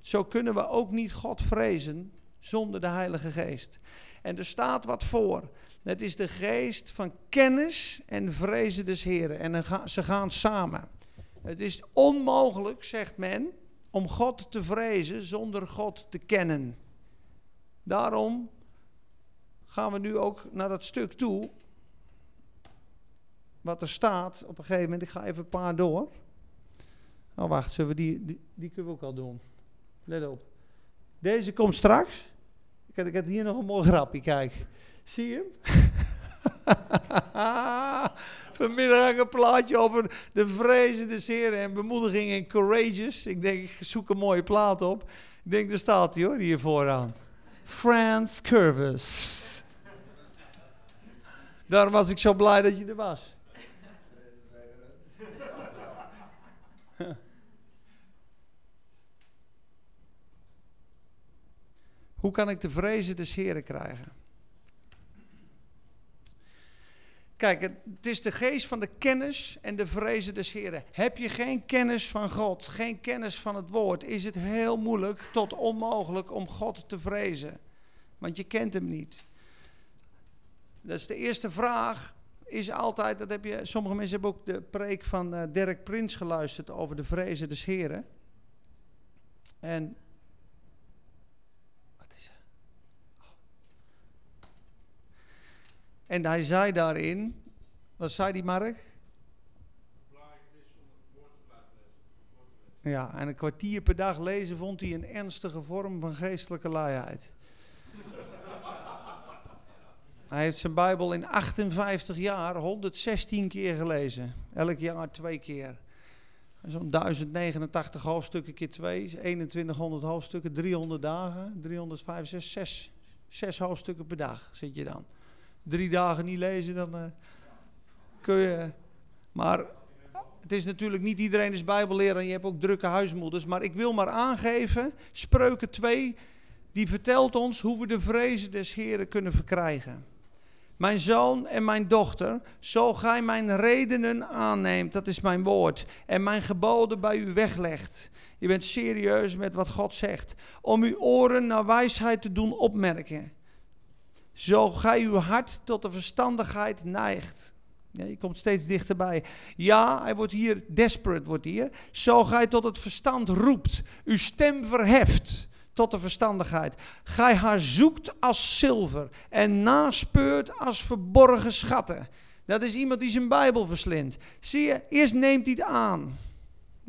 zo kunnen we ook niet God vrezen zonder de Heilige Geest. En er staat wat voor. Het is de geest van kennis en vrezen des Heren. En ze gaan samen. Het is onmogelijk, zegt men, om God te vrezen zonder God te kennen. Daarom gaan we nu ook naar dat stuk toe. Wat er staat op een gegeven moment. Ik ga even een paar door. Oh, wacht, zullen we die, die, kunnen we ook al doen. Let op. Deze komt straks. Ik heb, hier nog een mooi grapje, kijk. Zie je hem? Vanmiddag een plaatje over de vrezende zeer en bemoediging en courageous. Ik denk, ik zoek een mooie plaat op. Ik denk, daar staat hij hoor, hier vooraan. Frans Curvis. Daarom was ik zo blij dat je er was. Hoe kan ik de vrezen des Heren krijgen? Kijk, het is de geest van de kennis en de vrezen des Heren. Heb je geen kennis van God, geen kennis van het woord, is het heel moeilijk tot onmogelijk om God te vrezen. Want je kent hem niet. Dat is de eerste vraag. Is altijd, dat heb je, sommige mensen hebben ook de preek van uh, Dirk Prins geluisterd over de vrezen des Heren. En. Wat is er? Oh. En hij zei daarin. Wat zei die Mark? Ja, en een kwartier per dag lezen vond hij een ernstige vorm van geestelijke luiheid. Hij heeft zijn Bijbel in 58 jaar 116 keer gelezen. Elk jaar twee keer. Zo'n 1089 hoofdstukken keer 2, 2100 hoofdstukken, 300 dagen, 365, 6, 6 hoofdstukken per dag zit je dan. Drie dagen niet lezen, dan uh, kun je. Maar het is natuurlijk niet iedereen is Bijbelleraar en je hebt ook drukke huismoeders. Maar ik wil maar aangeven, Spreuken 2, die vertelt ons hoe we de vrezen des Heren kunnen verkrijgen. Mijn zoon en mijn dochter, zo gij mijn redenen aanneemt, dat is mijn woord, en mijn geboden bij u weglegt. Je bent serieus met wat God zegt. Om uw oren naar wijsheid te doen opmerken. Zo gij uw hart tot de verstandigheid neigt. Ja, je komt steeds dichterbij. Ja, hij wordt hier desperate, wordt hier. Zo gij tot het verstand roept, uw stem verheft tot de verstandigheid. Gij haar zoekt als zilver en naspeurt als verborgen schatten. Dat is iemand die zijn Bijbel verslindt. Zie je, eerst neemt hij het aan.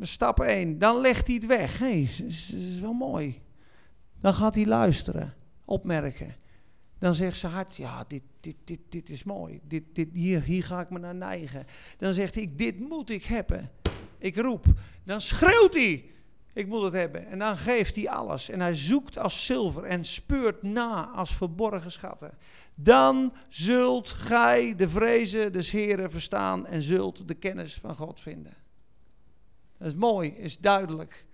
stap 1. Dan legt hij het weg. Hé, dat is wel mooi. Dan gaat hij luisteren, opmerken. Dan zegt zijn hart, ja, dit, dit, dit, dit is mooi. Dit, dit, hier, hier ga ik me naar neigen. Dan zegt hij, dit moet ik hebben. Ik roep. Dan schreeuwt hij. Ik moet het hebben. En dan geeft hij alles. En hij zoekt als zilver en speurt na als verborgen schatten. Dan zult gij de vrezen des Heren verstaan en zult de kennis van God vinden. Dat is mooi, is duidelijk.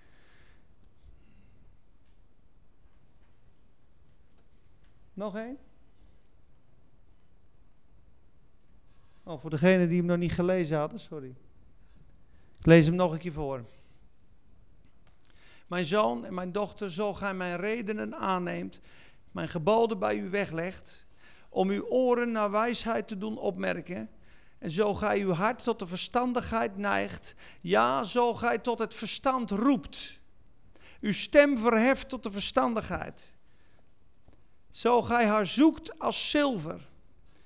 Nog één? Oh, voor degene die hem nog niet gelezen hadden, sorry. Ik lees hem nog een keer voor. Mijn zoon en mijn dochter, zo gij mijn redenen aanneemt, mijn geboden bij u weglegt, om uw oren naar wijsheid te doen opmerken En zo gij uw hart tot de verstandigheid neigt, ja, zo gij tot het verstand roept. Uw stem verheft tot de verstandigheid. Zo gij haar zoekt als zilver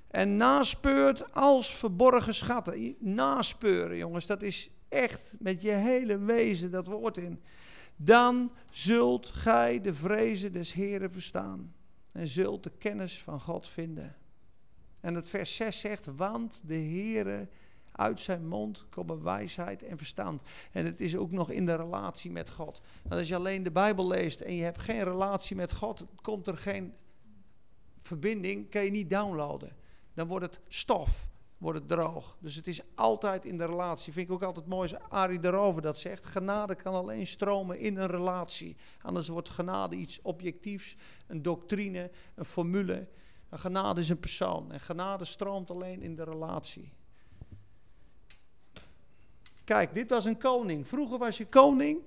en naspeurt als verborgen schatten. Naspeuren, jongens, dat is echt met je hele wezen dat woord in. Dan zult gij de vrezen des Heren verstaan en zult de kennis van God vinden. En het vers 6 zegt, want de Heere uit zijn mond komen wijsheid en verstand. En het is ook nog in de relatie met God. Want als je alleen de Bijbel leest en je hebt geen relatie met God, komt er geen verbinding, kan je niet downloaden. Dan wordt het stof, wordt het droog. Dus het is altijd in de relatie. Vind ik ook altijd mooi als Arie daarover dat zegt. Genade kan alleen stromen in een relatie. Anders wordt genade iets objectiefs, een doctrine, een formule. Een genade is een persoon. En genade stroomt alleen in de relatie. Kijk, dit was een koning. Vroeger was je koning.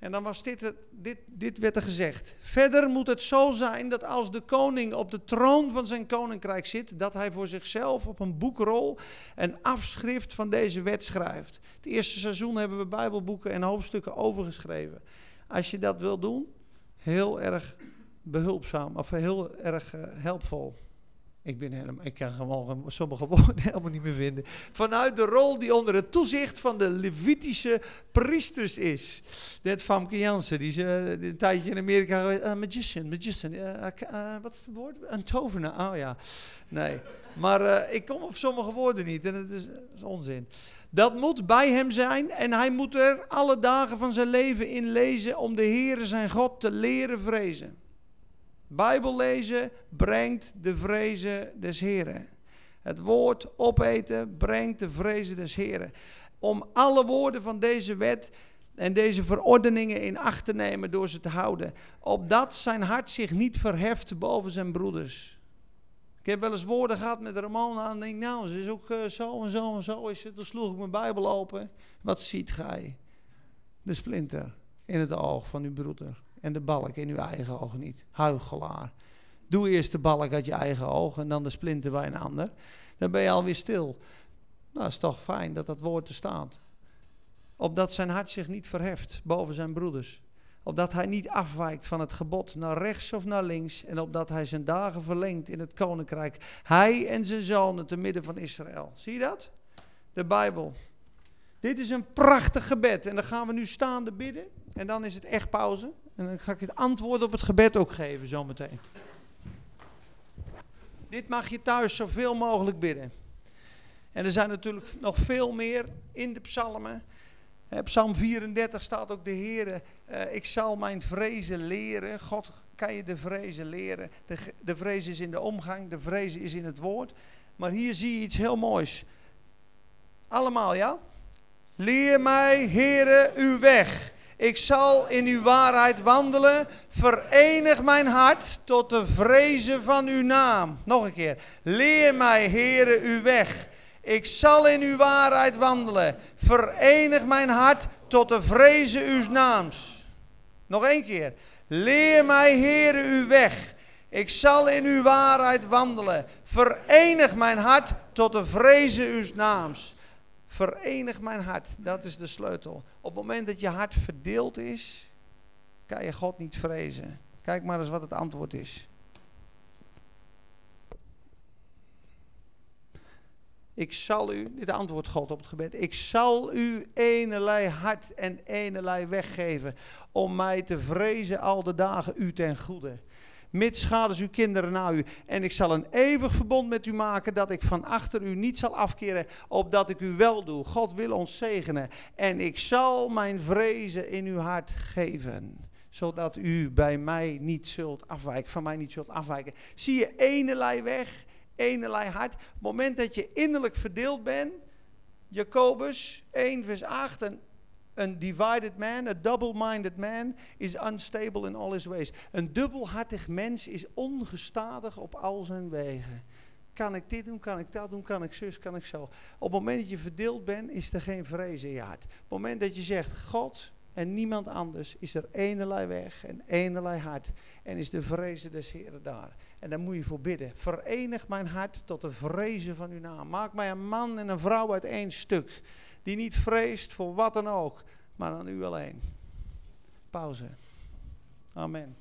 En dan was dit, dit, dit werd er gezegd. Verder moet het zo zijn dat als de koning op de troon van zijn koninkrijk zit, dat hij voor zichzelf op een boekrol een afschrift van deze wet schrijft. Het eerste seizoen hebben we Bijbelboeken en hoofdstukken overgeschreven. Als je dat wil doen, heel erg behulpzaam of heel erg uh, helpvol. Ik, ben helemaal, ik kan gewoon sommige woorden helemaal niet meer vinden. Vanuit de rol die onder het toezicht van de Levitische priesters is. Net Famke Jansen, die ze eh, een tijdje in Amerika geweest. Uh, magician, magician. Uh, wat is het woord? Een tovenaar. Oh ja, nee. Maar ik kom op sommige woorden niet en het is, is, onzin. Dat moet bij hem zijn en hij moet er alle dagen van zijn leven in lezen om de Heere zijn God te leren vrezen. Bijbel lezen brengt de vrezen des Heren. Het woord opeten brengt de vrezen des Heren. Om alle woorden van deze wet en deze verordeningen in acht te nemen door ze te houden. Opdat zijn hart zich niet verheft boven zijn broeders. Ik heb wel eens woorden gehad met Ramona en denk, nou, ze is ook uh, zo en zo en zo is het. Toen sloeg ik mijn Bijbel open. Wat ziet gij? De splinter in het oog van uw broeder en de balk in uw eigen ogen niet. Huigelaar. Doe eerst de balk uit je eigen ogen en dan de splinter bij een ander. Dan ben je alweer stil. Nou, is toch fijn dat dat woord er staat. Opdat zijn hart zich niet verheft boven zijn broeders. Opdat hij niet afwijkt van het gebod naar rechts of naar links. En opdat hij zijn dagen verlengt in het koninkrijk. Hij en zijn zonen te midden van Israël. Zie je dat? De Bijbel. Dit is een prachtig gebed. En dan gaan we nu staande bidden. En dan is het echt pauze. En dan ga ik het antwoord op het gebed ook geven zometeen. Dit mag je thuis zoveel mogelijk bidden. En er zijn natuurlijk nog veel meer in de psalmen. Psalm 34 staat ook de Heer, uh, ik zal mijn vrezen leren. God kan je de vrezen leren. De, de vrees is in de omgang, de vrees is in het woord. Maar hier zie je iets heel moois. Allemaal, ja? Leer mij, Heere, uw weg. Ik zal in uw waarheid wandelen. Verenig mijn hart tot de vrezen van uw naam. Nog een keer. Leer mij, Heere, uw weg. Ik zal in uw waarheid wandelen. Verenig mijn hart tot de vrezen uw naams. Nog één keer. Leer mij, Heere, uw weg. Ik zal in uw waarheid wandelen. Verenig mijn hart tot de vrezen uw naams. Verenig mijn hart, dat is de sleutel. Op het moment dat je hart verdeeld is, kan je God niet vrezen. Kijk maar eens wat het antwoord is. Ik zal u, dit antwoord God op het gebed, ik zal u enelei hart en enelei weggeven om mij te vrezen al de dagen u ten goede mits schades uw kinderen na u. En ik zal een eeuwig verbond met u maken dat ik van achter u niet zal afkeren, opdat ik u wel doe. God wil ons zegenen. En ik zal mijn vrezen in uw hart geven, zodat u bij mij niet zult afwijken, van mij niet zult afwijken. Zie je enelei weg, enelei hart. Op het moment dat je innerlijk verdeeld bent, Jacobus 1 vers 8 en een divided man, a double-minded man, is unstable in all his ways. Een dubbelhartig mens is ongestadig op al zijn wegen. Kan ik dit doen, kan ik dat doen, kan ik zus, kan ik zo. Op het moment dat je verdeeld bent, is er geen vrees in je hart. Op het moment dat je zegt, God en niemand anders, is er enerlei weg en enerlei hart. En is de vrezen des Heren daar. En daar moet je voor bidden. Verenig mijn hart tot de vrezen van uw naam. Maak mij een man en een vrouw uit één stuk die niet vreest voor wat dan ook, maar aan u alleen. Pauze. Amen.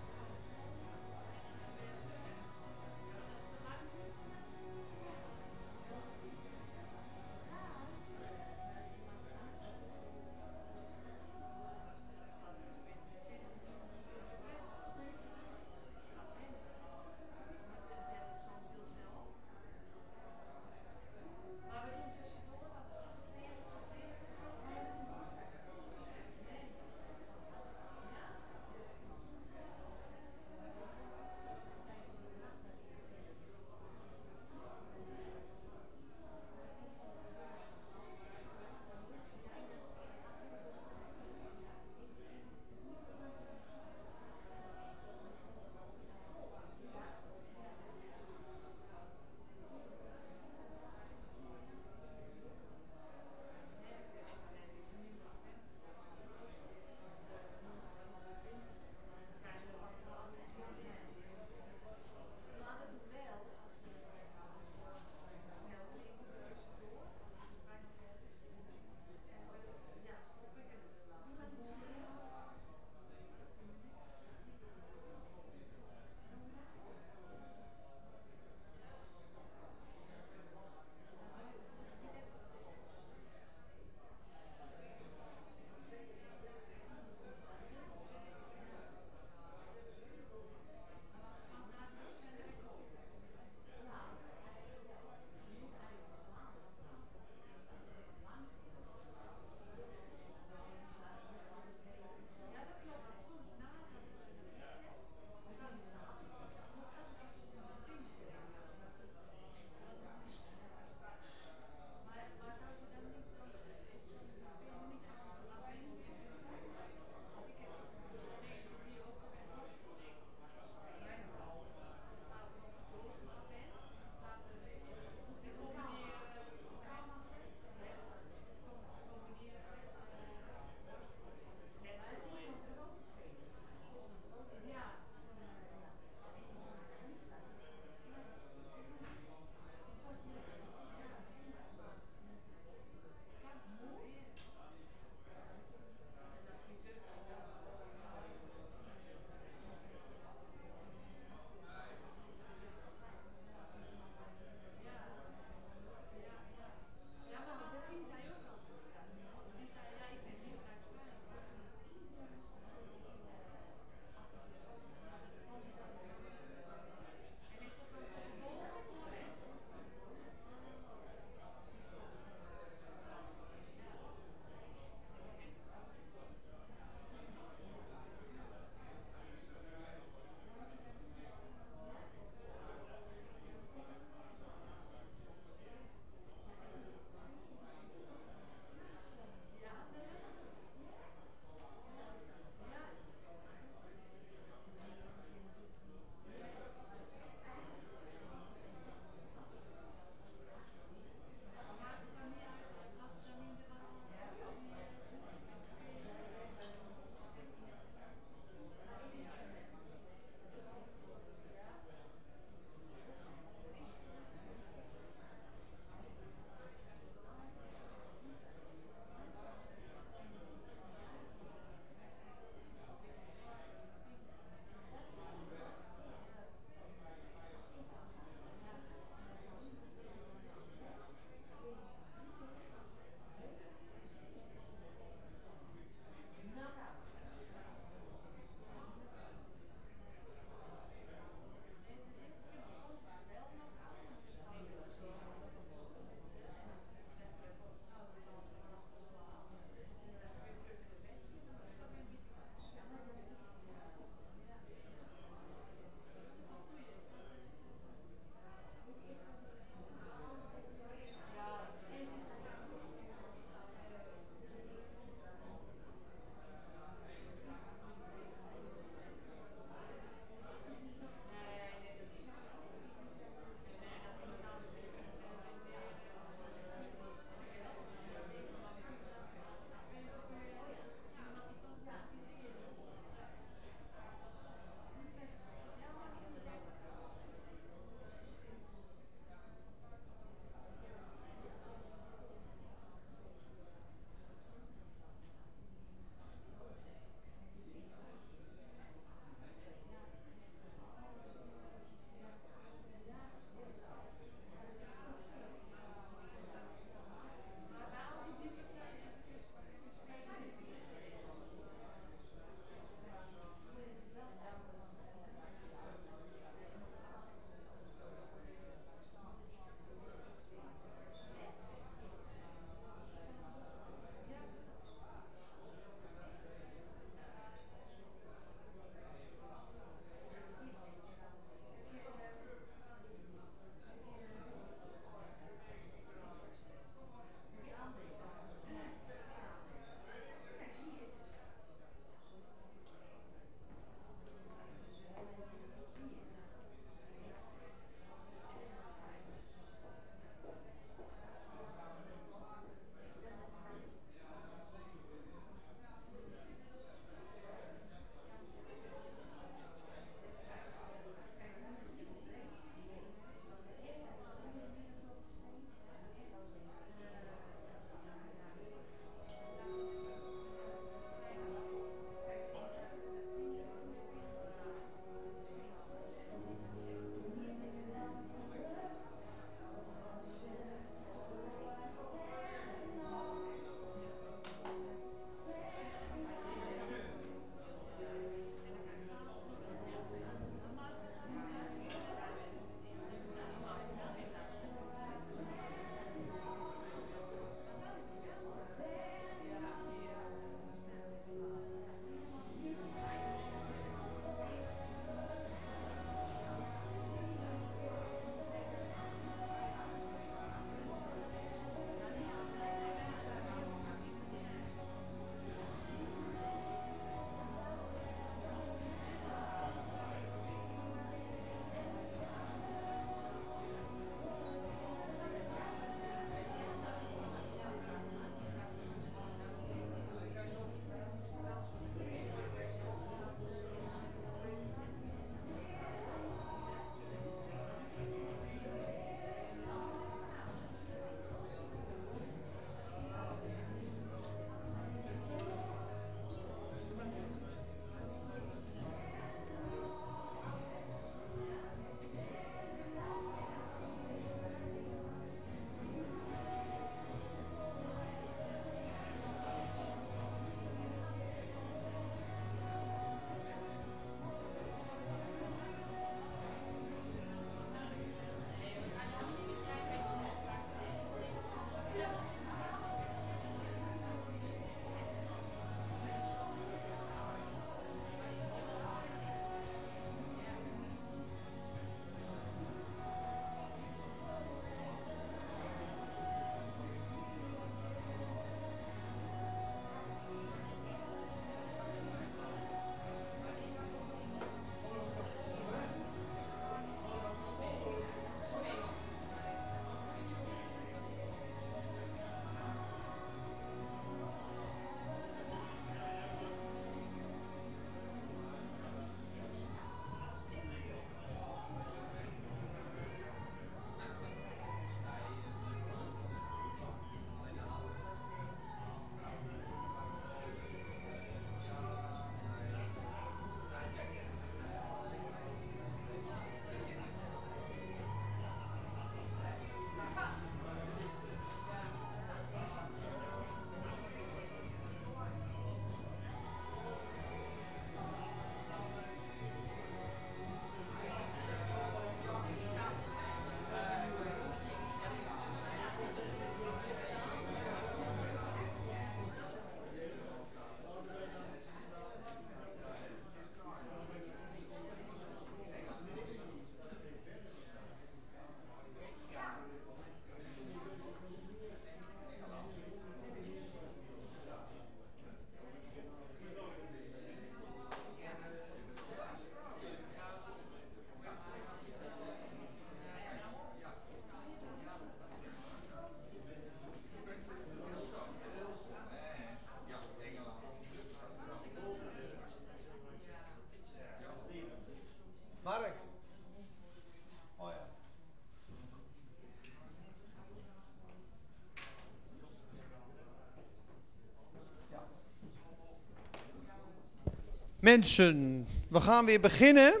Mensen, we gaan weer beginnen.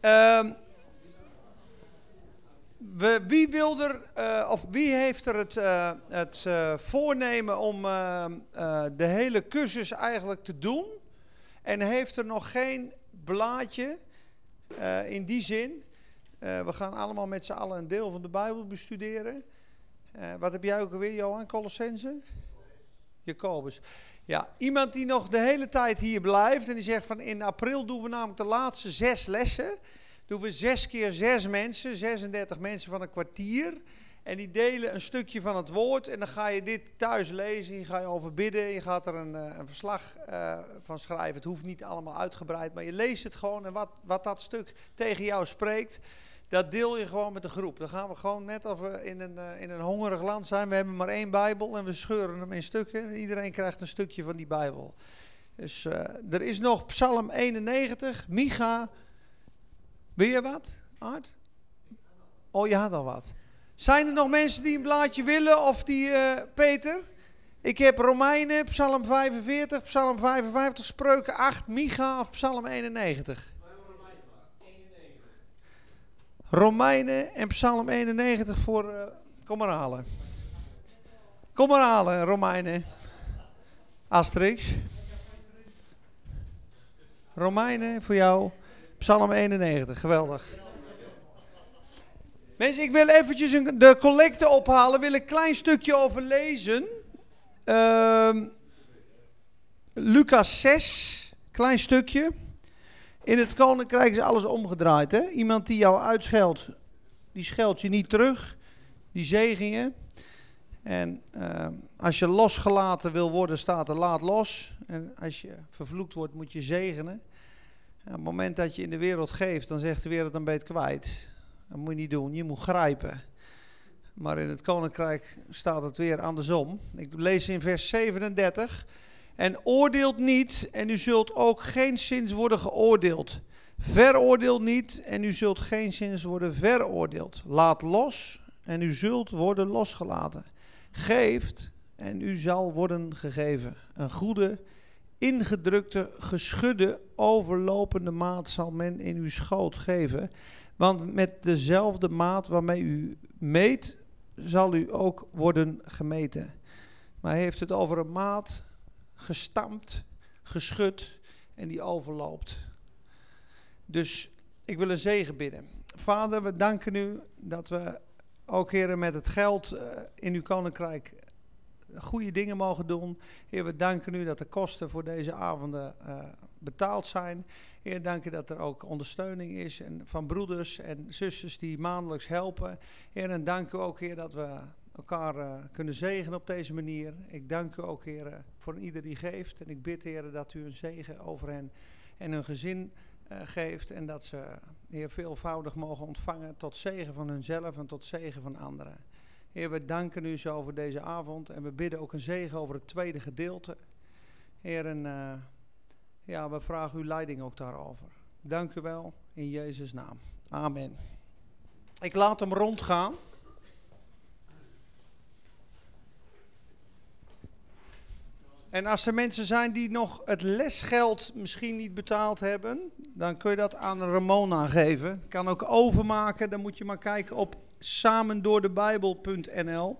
Ehm, we, wie wil er, eh, of wie heeft er het, uh, het uh, voornemen om de hele cursus eigenlijk te doen? En heeft er nog geen blaadje in die zin? we gaan allemaal met z'n allen een deel van de Bijbel bestuderen. wat heb jij ook alweer, Johan? Colossense? Jacobus. Ja, iemand die nog de hele tijd hier blijft en die zegt van in april doen we namelijk de laatste zes lessen. Doen we zes keer zes mensen, 36 mensen van een kwartier. En die delen een stukje van het woord en dan ga je dit thuis lezen, je ga je over bidden, je gaat er een, eh, een verslag uh, van schrijven. Het hoeft niet allemaal uitgebreid, maar je leest het gewoon en wat, wat dat stuk tegen jou spreekt, dat deel je gewoon met de groep. Dan gaan we gewoon net of we in een, uh, in een hongerig land zijn. We hebben maar één Bijbel en we scheuren hem in stukken. En iedereen krijgt een stukje van die Bijbel. Dus uh, er is nog Psalm 91, Micha. Wil je wat, Art? Oh, je had al wat. Zijn er nog mensen die een blaadje willen of die, uh, Peter? Ik heb Romeinen, Psalm 45, Psalm 55, Spreuken 8, Micha of Psalm 91. Romeinen en Psalm 91 voor. Uh, kom maar halen. Kom maar halen, Romeinen. Asterix. Romeinen voor jou. Psalm 91, geweldig. Mensen, ik wil eventjes de collecte ophalen. Wil een klein stukje over lezen. Uh, Lucas 6, klein stukje. In het koninkrijk is alles omgedraaid. Hè? Iemand die jou uitscheldt, die scheldt je niet terug. Die zegen je. En uh, als je losgelaten wil worden, staat er laat los. En als je vervloekt wordt, moet je zegenen. En op het moment dat je in de wereld geeft, dan zegt de wereld dan ben je het kwijt. Dat moet je niet doen, je moet grijpen. Maar in het koninkrijk staat het weer andersom. Ik lees in vers 37. En oordeelt niet, en u zult ook geen zins worden geoordeeld. Veroordeelt niet, en u zult geen zins worden veroordeeld. Laat los, en u zult worden losgelaten. Geeft, en u zal worden gegeven. Een goede, ingedrukte, geschudde, overlopende maat zal men in uw schoot geven. Want met dezelfde maat waarmee u meet, zal u ook worden gemeten. Maar hij heeft het over een maat gestampt, geschud en die overloopt. Dus ik wil een zegen bidden. Vader, we danken u dat we ook, heren, met het geld uh, in uw koninkrijk goede dingen mogen doen. Heer, we danken u dat de kosten voor deze avonden uh, betaald zijn. Heer, dank u dat er ook ondersteuning is en van broeders en zusters die maandelijks helpen. Heer, en dank u ook, Heer, dat we elkaar uh, kunnen zegenen op deze manier. Ik dank u ook, Heer, voor ieder die geeft. En ik bid, Heer, dat u een zegen over hen en hun gezin uh, geeft. En dat ze, Heer, veelvoudig mogen ontvangen tot zegen van hunzelf en tot zegen van anderen. Heer, we danken u zo voor deze avond. En we bidden ook een zegen over het tweede gedeelte. Heer, en ja, we vragen uw leiding ook daarover. Dank u wel, in Jezus' naam. Amen. Ik laat hem rondgaan. En als er mensen zijn die nog het lesgeld misschien niet betaald hebben, dan kun je dat aan Ramona geven. Kan ook overmaken, dan moet je maar kijken op samendoordebijbel.nl.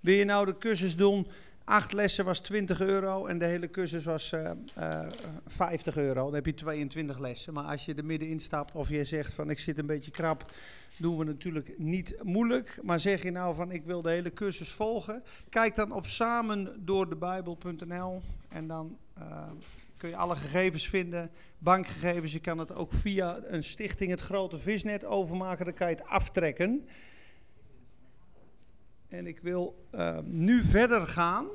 Wil je nou de cursus doen? Acht lessen was 20 euro en de hele cursus was uh, uh, 50 euro. Dan heb je 22 lessen. Maar als je er middenin stapt of je zegt van ik zit een beetje krap, doen we natuurlijk niet moeilijk. Maar zeg je nou van ik wil de hele cursus volgen, kijk dan op samendoordebijbel.nl en dan uh, kun je alle gegevens vinden, bankgegevens. Je kan het ook via een stichting het Grote Visnet overmaken, dan kan je het aftrekken. En ik wil uh, nu verder gaan